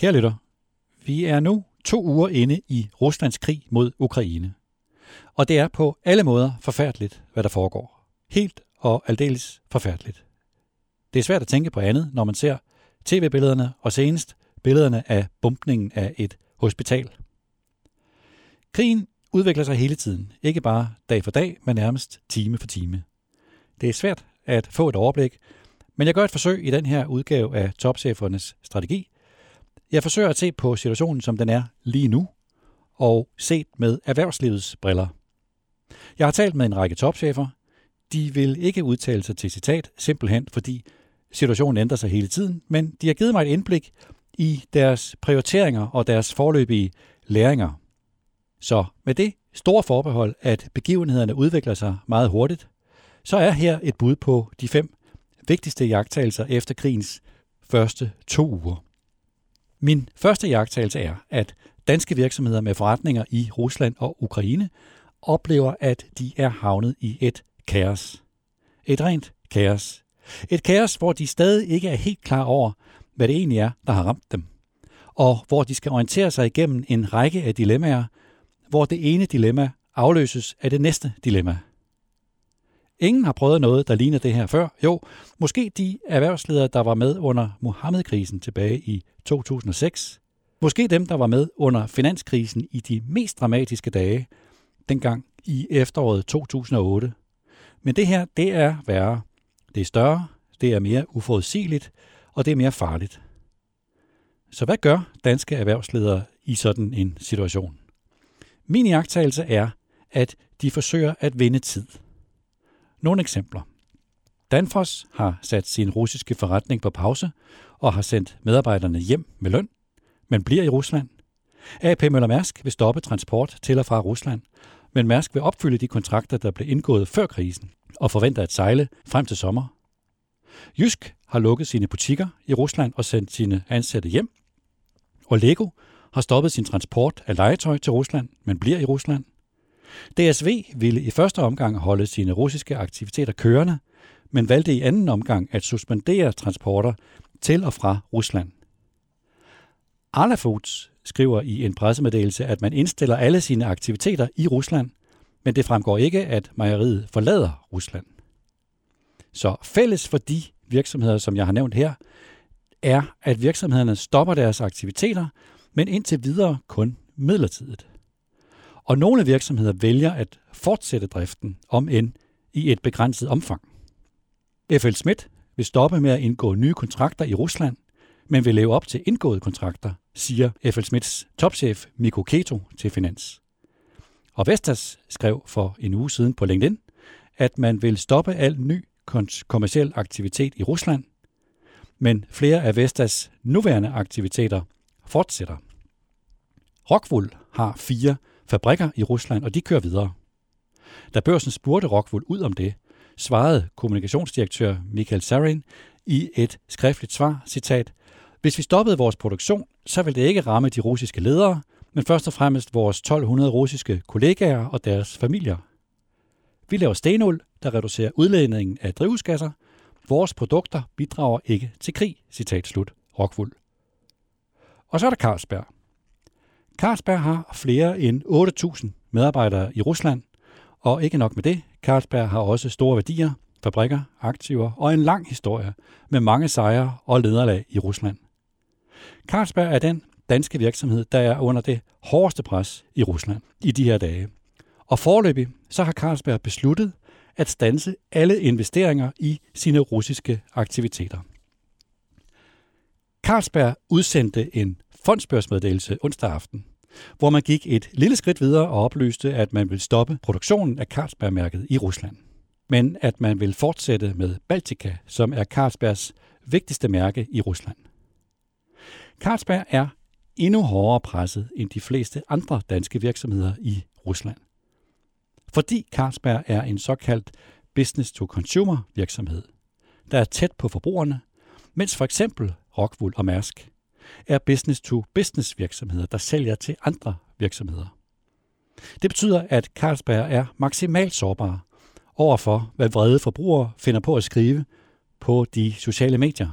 Kære lytter, vi er nu to uger inde i Ruslands krig mod Ukraine. Og det er på alle måder forfærdeligt, hvad der foregår. Helt og aldeles forfærdeligt. Det er svært at tænke på andet, når man ser tv-billederne og senest billederne af bumpningen af et hospital. Krigen udvikler sig hele tiden, ikke bare dag for dag, men nærmest time for time. Det er svært at få et overblik, men jeg gør et forsøg i den her udgave af topchefernes strategi. Jeg forsøger at se på situationen, som den er lige nu, og set med erhvervslivets briller. Jeg har talt med en række topchefer. De vil ikke udtale sig til citat, simpelthen fordi situationen ændrer sig hele tiden, men de har givet mig et indblik i deres prioriteringer og deres forløbige læringer. Så med det store forbehold, at begivenhederne udvikler sig meget hurtigt, så er her et bud på de fem vigtigste jagttagelser efter krigens første to uger. Min første jagttagelse er, at danske virksomheder med forretninger i Rusland og Ukraine oplever, at de er havnet i et kaos. Et rent kaos. Et kaos, hvor de stadig ikke er helt klar over, hvad det egentlig er, der har ramt dem. Og hvor de skal orientere sig igennem en række af dilemmaer, hvor det ene dilemma afløses af det næste dilemma. Ingen har prøvet noget, der ligner det her før. Jo, måske de erhvervsledere, der var med under Mohammed-krisen tilbage i 2006. Måske dem, der var med under finanskrisen i de mest dramatiske dage, dengang i efteråret 2008. Men det her, det er værre. Det er større, det er mere uforudsigeligt, og det er mere farligt. Så hvad gør danske erhvervsledere i sådan en situation? Min iagttagelse er, at de forsøger at vinde tid. Nogle eksempler. Danfoss har sat sin russiske forretning på pause og har sendt medarbejderne hjem med løn, men bliver i Rusland. AP Møller Mærsk vil stoppe transport til og fra Rusland, men Mærsk vil opfylde de kontrakter, der blev indgået før krisen, og forventer at sejle frem til sommer. Jysk har lukket sine butikker i Rusland og sendt sine ansatte hjem. Og Lego har stoppet sin transport af legetøj til Rusland, men bliver i Rusland. DSV ville i første omgang holde sine russiske aktiviteter kørende, men valgte i anden omgang at suspendere transporter til og fra Rusland. Arla Foods skriver i en pressemeddelelse, at man indstiller alle sine aktiviteter i Rusland, men det fremgår ikke, at mejeriet forlader Rusland. Så fælles for de virksomheder, som jeg har nævnt her, er, at virksomhederne stopper deres aktiviteter, men indtil videre kun midlertidigt. Og nogle virksomheder vælger at fortsætte driften, om end i et begrænset omfang. FL Schmidt vil stoppe med at indgå nye kontrakter i Rusland, men vil leve op til indgåede kontrakter, siger FL Smiths topchef Mikko Keto til Finans. Og Vestas skrev for en uge siden på LinkedIn, at man vil stoppe al ny kommersiel aktivitet i Rusland, men flere af Vestas nuværende aktiviteter fortsætter. Rockwool har fire fabrikker i Rusland, og de kører videre. Da børsen spurgte Rockwool ud om det, svarede kommunikationsdirektør Michael Sarin i et skriftligt svar, citat, Hvis vi stoppede vores produktion, så ville det ikke ramme de russiske ledere, men først og fremmest vores 1200 russiske kollegaer og deres familier. Vi laver stenul, der reducerer udledningen af drivhusgasser. Vores produkter bidrager ikke til krig, citat slut, Rockwool. Og så er der Carlsberg. Carlsberg har flere end 8.000 medarbejdere i Rusland, og ikke nok med det, Carlsberg har også store værdier, fabrikker, aktiver og en lang historie med mange sejre og lederlag i Rusland. Carlsberg er den danske virksomhed, der er under det hårdeste pres i Rusland i de her dage. Og forløbig så har Carlsberg besluttet at stanse alle investeringer i sine russiske aktiviteter. Carlsberg udsendte en fondsbørsmeddelelse onsdag aften, hvor man gik et lille skridt videre og oplyste, at man vil stoppe produktionen af Carlsberg-mærket i Rusland. Men at man vil fortsætte med Baltica, som er Carlsbergs vigtigste mærke i Rusland. Carlsberg er endnu hårdere presset end de fleste andre danske virksomheder i Rusland. Fordi Carlsberg er en såkaldt business-to-consumer virksomhed, der er tæt på forbrugerne, mens for eksempel Rockwool og Mærsk er business-to-business virksomheder, der sælger til andre virksomheder. Det betyder, at Carlsberg er maksimalt sårbar overfor, hvad vrede forbrugere finder på at skrive på de sociale medier.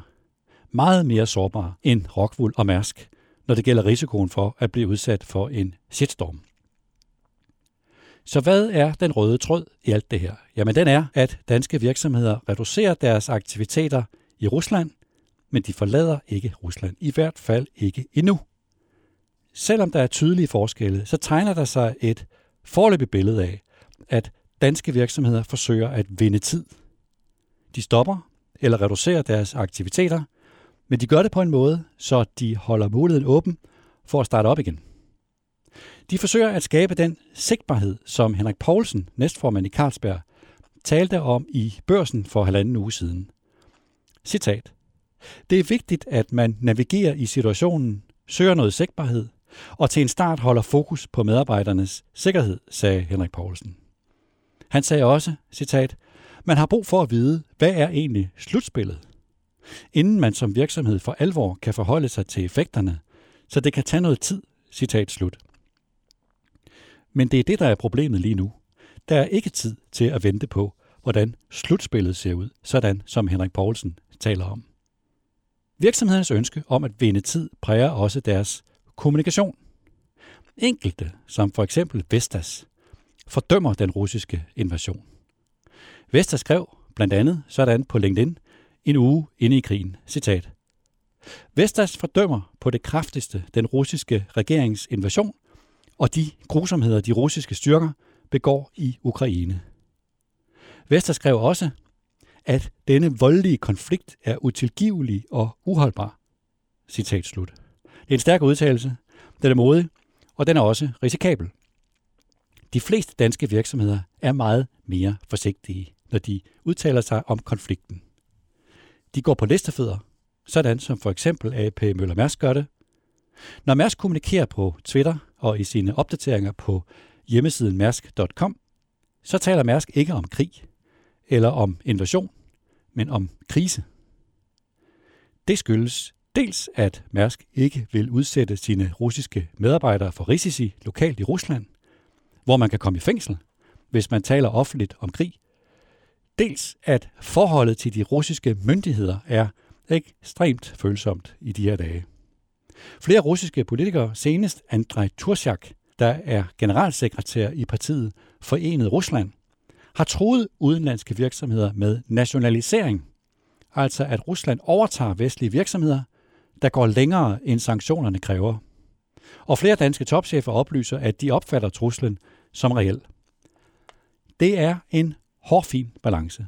Meget mere sårbar end Rockwool og Mærsk, når det gælder risikoen for at blive udsat for en shitstorm. Så hvad er den røde tråd i alt det her? Jamen den er, at danske virksomheder reducerer deres aktiviteter i Rusland, men de forlader ikke Rusland. I hvert fald ikke endnu. Selvom der er tydelige forskelle, så tegner der sig et forløbigt billede af, at danske virksomheder forsøger at vinde tid. De stopper eller reducerer deres aktiviteter, men de gør det på en måde, så de holder muligheden åben for at starte op igen. De forsøger at skabe den sigtbarhed, som Henrik Poulsen, næstformand i Carlsberg, talte om i børsen for halvanden uge siden. Citat. Det er vigtigt, at man navigerer i situationen, søger noget sigtbarhed, og til en start holder fokus på medarbejdernes sikkerhed, sagde Henrik Poulsen. Han sagde også, citat, man har brug for at vide, hvad er egentlig slutspillet? Inden man som virksomhed for alvor kan forholde sig til effekterne, så det kan tage noget tid, citat slut. Men det er det, der er problemet lige nu. Der er ikke tid til at vente på, hvordan slutspillet ser ud, sådan som Henrik Poulsen taler om. Virksomhedernes ønske om at vinde tid præger også deres kommunikation. Enkelte, som for eksempel Vestas, fordømmer den russiske invasion. Vestas skrev blandt andet sådan på LinkedIn en uge inde i krigen. Citat. Vestas fordømmer på det kraftigste den russiske regerings invasion og de grusomheder, de russiske styrker begår i Ukraine. Vestas skrev også, at denne voldelige konflikt er utilgivelig og uholdbar. Citat slut. Det er en stærk udtalelse, den er modig, og den er også risikabel. De fleste danske virksomheder er meget mere forsigtige, når de udtaler sig om konflikten. De går på listefødder, sådan som for eksempel AP Møller Mærsk gør det. Når Mærsk kommunikerer på Twitter og i sine opdateringer på hjemmesiden mærsk.com, så taler Mærsk ikke om krig eller om invasion, men om krise. Det skyldes dels, at Mærsk ikke vil udsætte sine russiske medarbejdere for risici lokalt i Rusland, hvor man kan komme i fængsel, hvis man taler offentligt om krig. Dels, at forholdet til de russiske myndigheder er ekstremt følsomt i de her dage. Flere russiske politikere, senest Andrej Turchak, der er generalsekretær i partiet Forenet Rusland, har troet udenlandske virksomheder med nationalisering, altså at Rusland overtager vestlige virksomheder, der går længere end sanktionerne kræver. Og flere danske topchefer oplyser, at de opfatter truslen som reel. Det er en hårfin balance.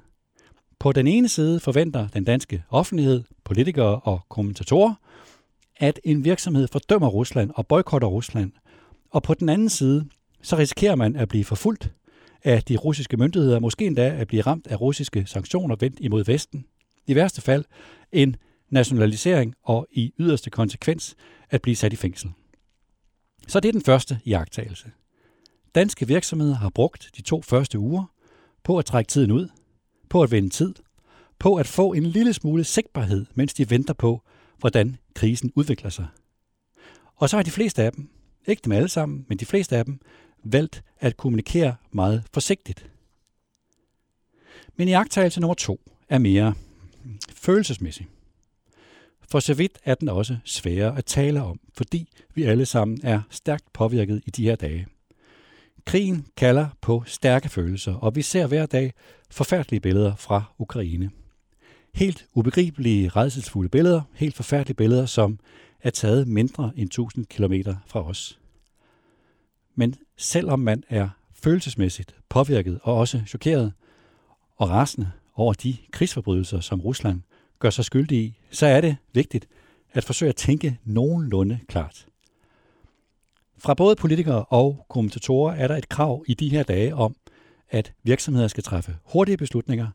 På den ene side forventer den danske offentlighed, politikere og kommentatorer, at en virksomhed fordømmer Rusland og boykotter Rusland, og på den anden side, så risikerer man at blive forfulgt af de russiske myndigheder, måske endda at blive ramt af russiske sanktioner vendt imod Vesten. I værste fald en nationalisering og i yderste konsekvens at blive sat i fængsel. Så det er den første jagttagelse. Danske virksomheder har brugt de to første uger på at trække tiden ud, på at vende tid, på at få en lille smule sigtbarhed, mens de venter på, hvordan krisen udvikler sig. Og så har de fleste af dem, ikke dem alle sammen, men de fleste af dem, valgt at kommunikere meget forsigtigt. Men iagttagelse nummer to er mere følelsesmæssig. For så vidt er den også sværere at tale om, fordi vi alle sammen er stærkt påvirket i de her dage. Krigen kalder på stærke følelser, og vi ser hver dag forfærdelige billeder fra Ukraine. Helt ubegribelige, redselsfulde billeder, helt forfærdelige billeder, som er taget mindre end 1000 km fra os. Men selvom man er følelsesmæssigt påvirket og også chokeret og rasende over de krigsforbrydelser, som Rusland gør sig skyldig i, så er det vigtigt at forsøge at tænke nogenlunde klart. Fra både politikere og kommentatorer er der et krav i de her dage om, at virksomheder skal træffe hurtige beslutninger,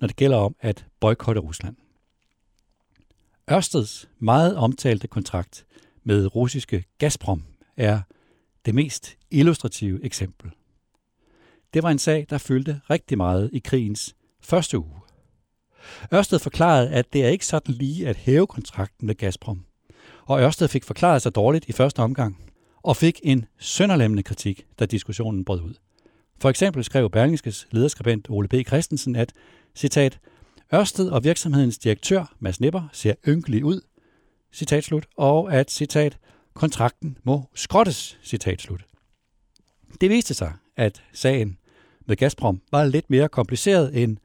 når det gælder om at boykotte Rusland. Ørsteds meget omtalte kontrakt med russiske Gazprom er det mest illustrative eksempel. Det var en sag, der fyldte rigtig meget i krigens første uge. Ørsted forklarede, at det er ikke sådan lige at hæve kontrakten med Gazprom. Og Ørsted fik forklaret sig dårligt i første omgang, og fik en sønderlemmende kritik, da diskussionen brød ud. For eksempel skrev Berlingskes lederskribent Ole B. Christensen, at, citat, Ørsted og virksomhedens direktør, Mads Nipper, ser ynkelig ud, citat slut, og at, citat, Kontrakten må skrottes, citat slut. Det viste sig, at sagen med Gazprom var lidt mere kompliceret, end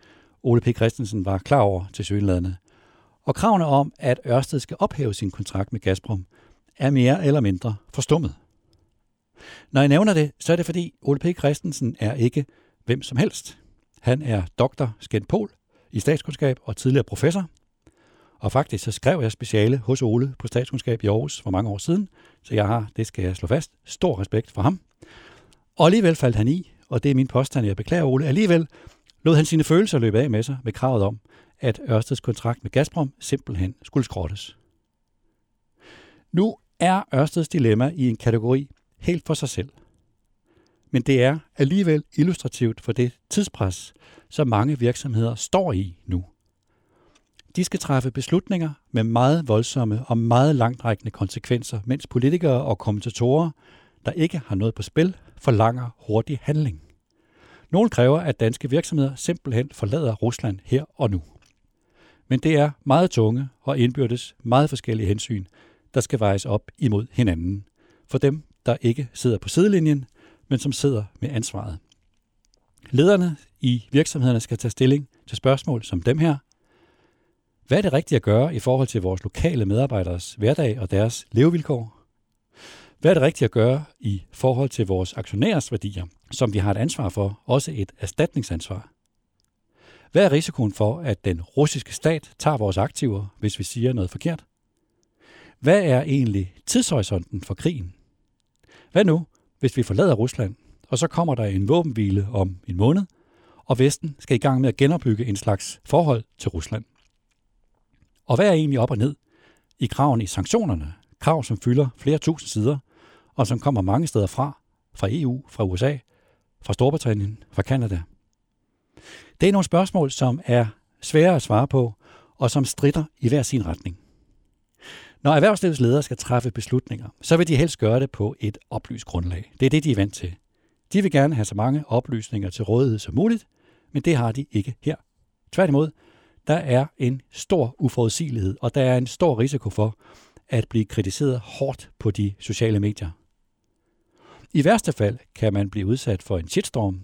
Ole P. Christensen var klar over til synlædende. Og kravene om, at Ørsted skal ophæve sin kontrakt med Gazprom, er mere eller mindre forstummet. Når jeg nævner det, så er det fordi Ole P. Christensen er ikke hvem som helst. Han er doktor Skent Pol i statskundskab og tidligere professor. Og faktisk så skrev jeg speciale hos Ole på statskundskab i Aarhus for mange år siden, så jeg har, det skal jeg slå fast, stor respekt for ham. Og alligevel faldt han i, og det er min påstand, jeg beklager Ole, alligevel lod han sine følelser løbe af med sig med kravet om, at Ørsteds kontrakt med Gazprom simpelthen skulle skrottes. Nu er Ørsteds dilemma i en kategori helt for sig selv. Men det er alligevel illustrativt for det tidspres, som mange virksomheder står i nu. De skal træffe beslutninger med meget voldsomme og meget langtrækkende konsekvenser, mens politikere og kommentatorer, der ikke har noget på spil, forlanger hurtig handling. Nogle kræver, at danske virksomheder simpelthen forlader Rusland her og nu. Men det er meget tunge og indbyrdes meget forskellige hensyn, der skal vejes op imod hinanden. For dem, der ikke sidder på sidelinjen, men som sidder med ansvaret. Lederne i virksomhederne skal tage stilling til spørgsmål som dem her. Hvad er det rigtige at gøre i forhold til vores lokale medarbejderes hverdag og deres levevilkår? Hvad er det rigtige at gøre i forhold til vores aktionærers værdier, som vi har et ansvar for, også et erstatningsansvar? Hvad er risikoen for, at den russiske stat tager vores aktiver, hvis vi siger noget forkert? Hvad er egentlig tidshorisonten for krigen? Hvad nu, hvis vi forlader Rusland, og så kommer der en våbenhvile om en måned, og Vesten skal i gang med at genopbygge en slags forhold til Rusland? Og hvad er egentlig op og ned i kraven i sanktionerne? Krav, som fylder flere tusind sider, og som kommer mange steder fra, fra EU, fra USA, fra Storbritannien, fra Kanada. Det er nogle spørgsmål, som er svære at svare på, og som strider i hver sin retning. Når erhvervslivets ledere skal træffe beslutninger, så vil de helst gøre det på et oplyst grundlag. Det er det, de er vant til. De vil gerne have så mange oplysninger til rådighed som muligt, men det har de ikke her. Tværtimod, der er en stor uforudsigelighed, og der er en stor risiko for at blive kritiseret hårdt på de sociale medier. I værste fald kan man blive udsat for en shitstorm,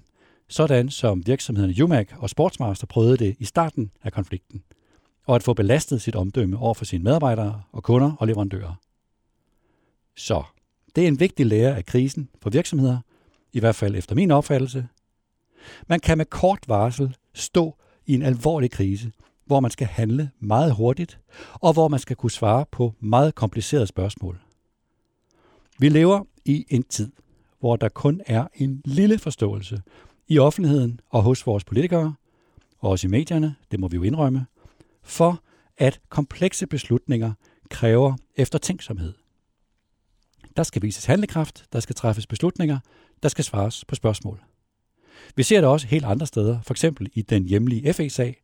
sådan som virksomhederne Jumac og Sportsmaster prøvede det i starten af konflikten, og at få belastet sit omdømme over for sine medarbejdere og kunder og leverandører. Så det er en vigtig lære af krisen for virksomheder, i hvert fald efter min opfattelse. Man kan med kort varsel stå i en alvorlig krise, hvor man skal handle meget hurtigt, og hvor man skal kunne svare på meget komplicerede spørgsmål. Vi lever i en tid, hvor der kun er en lille forståelse i offentligheden og hos vores politikere, og også i medierne, det må vi jo indrømme, for at komplekse beslutninger kræver eftertænksomhed. Der skal vises handlekraft, der skal træffes beslutninger, der skal svares på spørgsmål. Vi ser det også helt andre steder, for eksempel i den hjemlige FE-sag,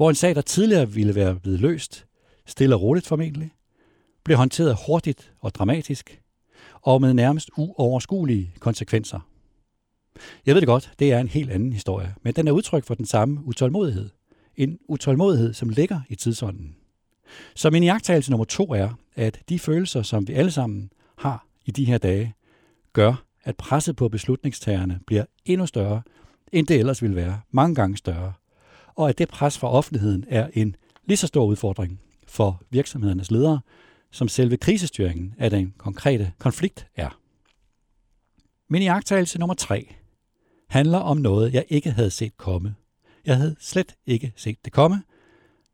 hvor en sag, der tidligere ville være blevet løst, stille og roligt formentlig, blev håndteret hurtigt og dramatisk, og med nærmest uoverskuelige konsekvenser. Jeg ved det godt, det er en helt anden historie, men den er udtryk for den samme utålmodighed. En utålmodighed, som ligger i tidsånden. Så min iagtagelse nummer to er, at de følelser, som vi alle sammen har i de her dage, gør, at presset på beslutningstagerne bliver endnu større, end det ellers ville være, mange gange større. Og at det pres fra offentligheden er en lige så stor udfordring for virksomhedernes ledere, som selve krisestyringen af den konkrete konflikt er. Min iagttagelse nummer tre handler om noget, jeg ikke havde set komme. Jeg havde slet ikke set det komme.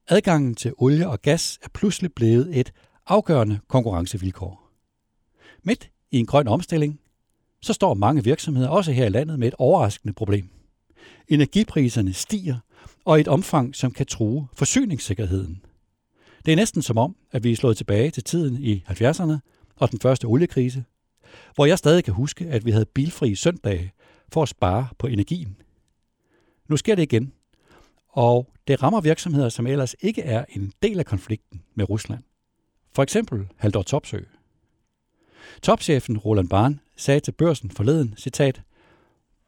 Adgangen til olie og gas er pludselig blevet et afgørende konkurrencevilkår. Midt i en grøn omstilling, så står mange virksomheder også her i landet med et overraskende problem. Energipriserne stiger, og i et omfang, som kan true forsyningssikkerheden. Det er næsten som om, at vi er slået tilbage til tiden i 70'erne og den første oliekrise, hvor jeg stadig kan huske, at vi havde bilfri søndage for at spare på energien. Nu sker det igen, og det rammer virksomheder, som ellers ikke er en del af konflikten med Rusland. For eksempel Haldor Topsø. Topchefen Roland Barn sagde til børsen forleden, citat,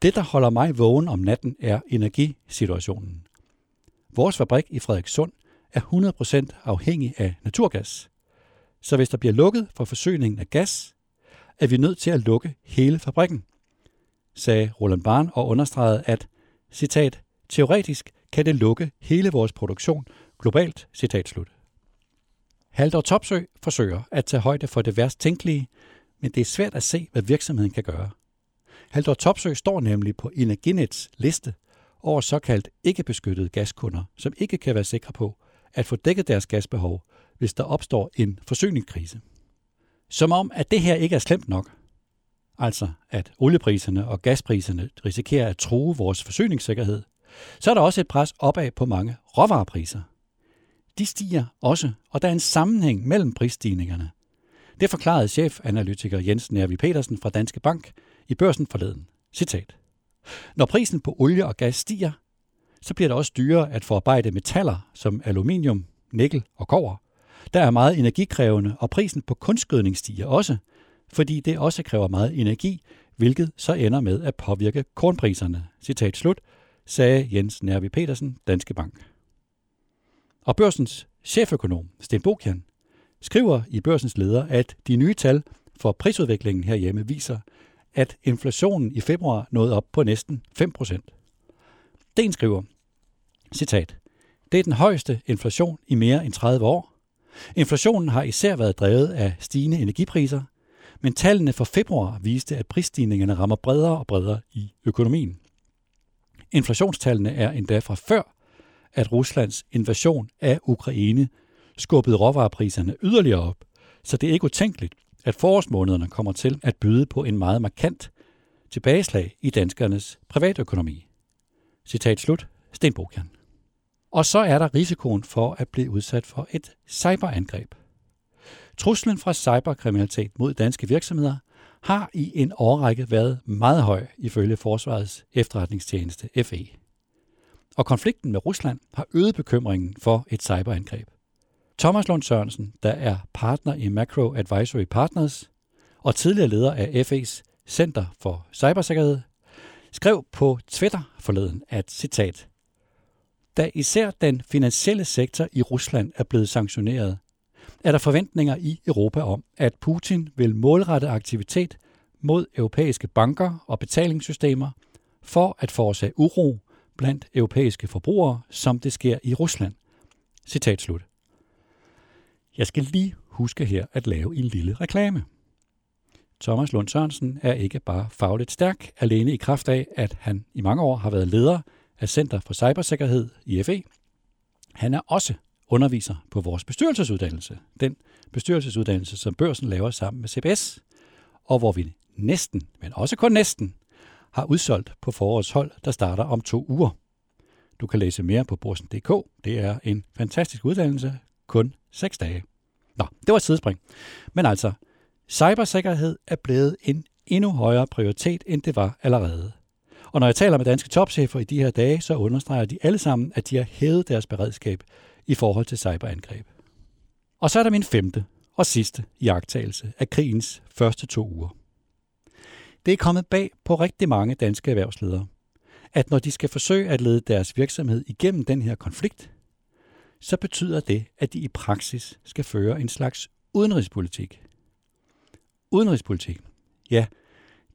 Det, der holder mig vågen om natten, er energisituationen. Vores fabrik i Frederikssund er 100% afhængig af naturgas. Så hvis der bliver lukket for forsyningen af gas, er vi nødt til at lukke hele fabrikken, sagde Roland Barn og understregede, at, citat, teoretisk kan det lukke hele vores produktion globalt, citat slut. Haldor Topsø forsøger at tage højde for det værst tænkelige, men det er svært at se, hvad virksomheden kan gøre. Haldor Topsø står nemlig på Energinets liste over såkaldt ikke beskyttede gaskunder, som ikke kan være sikre på at få dækket deres gasbehov, hvis der opstår en forsyningskrise. Som om, at det her ikke er slemt nok. Altså, at oliepriserne og gaspriserne risikerer at true vores forsyningssikkerhed, så er der også et pres opad på mange råvarepriser. De stiger også, og der er en sammenhæng mellem prisstigningerne. Det forklarede chefanalytiker Jens Nervi Petersen fra Danske Bank i børsen forleden. Citat. Når prisen på olie og gas stiger, så bliver det også dyrere at forarbejde metaller som aluminium, nikkel og kover. Der er meget energikrævende, og prisen på kunstgødning stiger også, fordi det også kræver meget energi, hvilket så ender med at påvirke kornpriserne. Citat slut, sagde Jens Nervi Petersen, Danske Bank. Og børsens cheføkonom, Sten Bokian, skriver i børsens leder, at de nye tal for prisudviklingen herhjemme viser, at inflationen i februar nåede op på næsten 5 procent. Den skriver, citat, det er den højeste inflation i mere end 30 år. Inflationen har især været drevet af stigende energipriser, men tallene for februar viste, at prisstigningerne rammer bredere og bredere i økonomien. Inflationstallene er endda fra før, at Ruslands invasion af Ukraine skubbede råvarepriserne yderligere op, så det er ikke utænkeligt, at forårsmånederne kommer til at byde på en meget markant tilbageslag i danskernes privatøkonomi. Citat slut. Sten Bokian. Og så er der risikoen for at blive udsat for et cyberangreb. Truslen fra cyberkriminalitet mod danske virksomheder har i en årrække været meget høj ifølge Forsvarets efterretningstjeneste FE. Og konflikten med Rusland har øget bekymringen for et cyberangreb. Thomas Lund Sørensen, der er partner i Macro Advisory Partners og tidligere leder af FE's Center for Cybersikkerhed, skrev på Twitter forleden, at citat, da især den finansielle sektor i Rusland er blevet sanktioneret, er der forventninger i Europa om, at Putin vil målrette aktivitet mod europæiske banker og betalingssystemer for at forårsage uro blandt europæiske forbrugere, som det sker i Rusland. Citat slut. Jeg skal lige huske her at lave en lille reklame. Thomas Lund Sørensen er ikke bare fagligt stærk, alene i kraft af, at han i mange år har været leder af Center for Cybersikkerhed i FE. Han er også underviser på vores bestyrelsesuddannelse, den bestyrelsesuddannelse, som børsen laver sammen med CBS, og hvor vi næsten, men også kun næsten, har udsolgt på forårets hold, der starter om to uger. Du kan læse mere på borsen.dk. Det er en fantastisk uddannelse, kun 6 dage. Nå, det var et sidespring. Men altså, cybersikkerhed er blevet en endnu højere prioritet, end det var allerede. Og når jeg taler med danske topchefer i de her dage, så understreger de alle sammen, at de har hævet deres beredskab i forhold til cyberangreb. Og så er der min femte og sidste jagttagelse af krigens første to uger. Det er kommet bag på rigtig mange danske erhvervsledere, at når de skal forsøge at lede deres virksomhed igennem den her konflikt, så betyder det, at de i praksis skal føre en slags udenrigspolitik. Udenrigspolitik. Ja,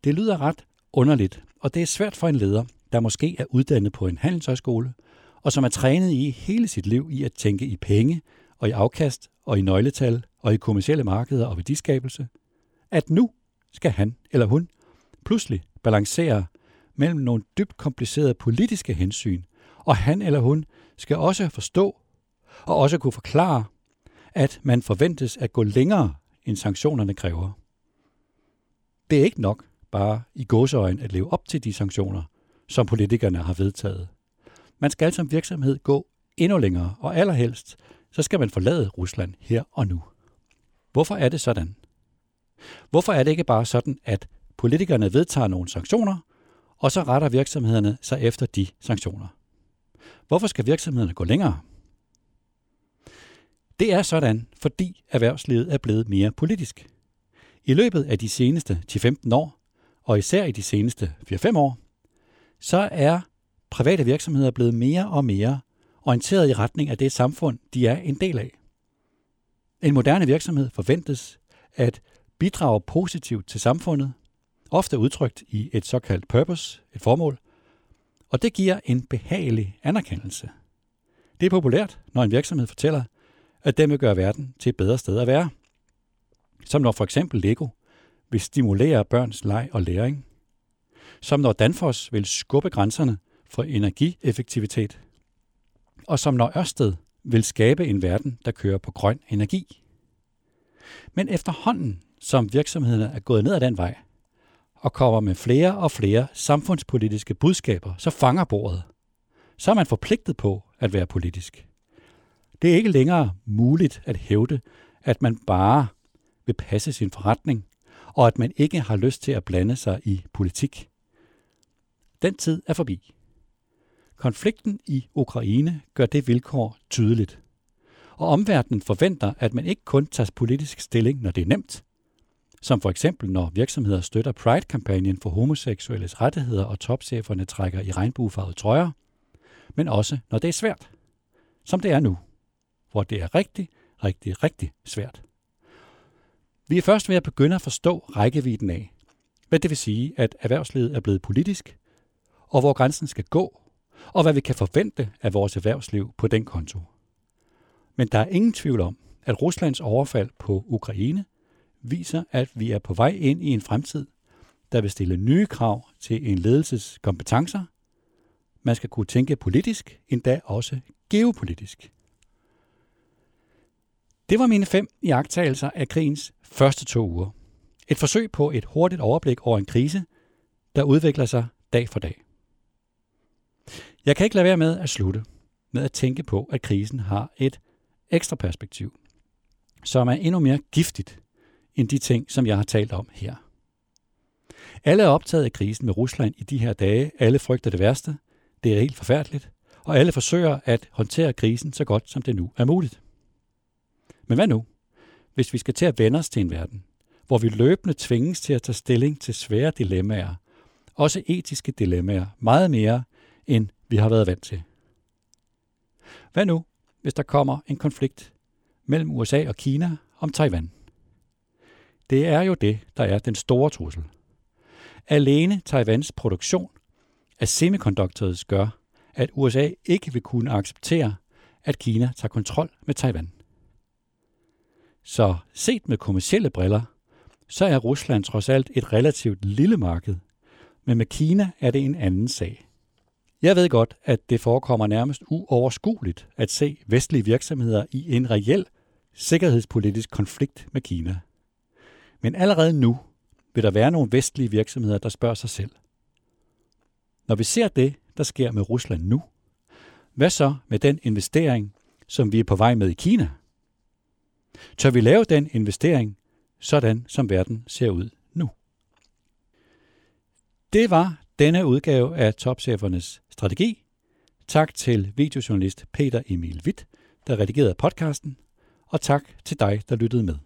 det lyder ret underligt, og det er svært for en leder, der måske er uddannet på en handelshøjskole, og som er trænet i hele sit liv i at tænke i penge og i afkast og i nøgletal og i kommersielle markeder og værdiskabelse, at nu skal han eller hun pludselig balancere mellem nogle dybt komplicerede politiske hensyn, og han eller hun skal også forstå og også kunne forklare, at man forventes at gå længere, end sanktionerne kræver. Det er ikke nok bare i gåseøjen at leve op til de sanktioner, som politikerne har vedtaget. Man skal som virksomhed gå endnu længere, og allerhelst, så skal man forlade Rusland her og nu. Hvorfor er det sådan? Hvorfor er det ikke bare sådan, at politikerne vedtager nogle sanktioner, og så retter virksomhederne sig efter de sanktioner? Hvorfor skal virksomhederne gå længere? Det er sådan, fordi erhvervslivet er blevet mere politisk. I løbet af de seneste 10-15 år, og især i de seneste 4-5 år, så er private virksomheder blevet mere og mere orienteret i retning af det samfund, de er en del af. En moderne virksomhed forventes at bidrage positivt til samfundet, ofte udtrykt i et såkaldt purpose, et formål, og det giver en behagelig anerkendelse. Det er populært, når en virksomhed fortæller, at den vil gøre verden til et bedre sted at være. Som når for eksempel Lego vil stimulere børns leg og læring. Som når Danfoss vil skubbe grænserne for energieffektivitet. Og som når Ørsted vil skabe en verden, der kører på grøn energi. Men efterhånden, som virksomhederne er gået ned ad den vej, og kommer med flere og flere samfundspolitiske budskaber, så fanger bordet. Så er man forpligtet på at være politisk. Det er ikke længere muligt at hævde, at man bare vil passe sin forretning, og at man ikke har lyst til at blande sig i politik. Den tid er forbi. Konflikten i Ukraine gør det vilkår tydeligt. Og omverdenen forventer, at man ikke kun tager politisk stilling, når det er nemt, som for eksempel når virksomheder støtter Pride-kampagnen for homoseksuelles rettigheder og topcheferne trækker i regnbuefarvede trøjer, men også når det er svært, som det er nu, hvor det er rigtig, rigtig, rigtig svært. Vi er først ved at begynde at forstå rækkevidden af, hvad det vil sige, at erhvervslivet er blevet politisk, og hvor grænsen skal gå, og hvad vi kan forvente af vores erhvervsliv på den konto. Men der er ingen tvivl om, at Ruslands overfald på Ukraine viser, at vi er på vej ind i en fremtid, der vil stille nye krav til en ledelses kompetencer. Man skal kunne tænke politisk, endda også geopolitisk. Det var mine fem iagttagelser af krigens første to uger. Et forsøg på et hurtigt overblik over en krise, der udvikler sig dag for dag. Jeg kan ikke lade være med at slutte med at tænke på, at krisen har et ekstra perspektiv, som er endnu mere giftigt end de ting, som jeg har talt om her. Alle er optaget af krisen med Rusland i de her dage. Alle frygter det værste. Det er helt forfærdeligt. Og alle forsøger at håndtere krisen så godt, som det nu er muligt. Men hvad nu, hvis vi skal til at vende os til en verden, hvor vi løbende tvinges til at tage stilling til svære dilemmaer, også etiske dilemmaer, meget mere end vi har været vant til. Hvad nu, hvis der kommer en konflikt mellem USA og Kina om Taiwan? Det er jo det, der er den store trussel. Alene Taiwans produktion af semiconductors gør, at USA ikke vil kunne acceptere, at Kina tager kontrol med Taiwan. Så set med kommersielle briller, så er Rusland trods alt et relativt lille marked, men med Kina er det en anden sag. Jeg ved godt, at det forekommer nærmest uoverskueligt at se vestlige virksomheder i en reel sikkerhedspolitisk konflikt med Kina. Men allerede nu vil der være nogle vestlige virksomheder, der spørger sig selv. Når vi ser det, der sker med Rusland nu, hvad så med den investering, som vi er på vej med i Kina? Tør vi lave den investering, sådan som verden ser ud nu? Det var denne udgave af Topchefernes Strategi. Tak til videojournalist Peter Emil Witt, der redigerede podcasten, og tak til dig, der lyttede med.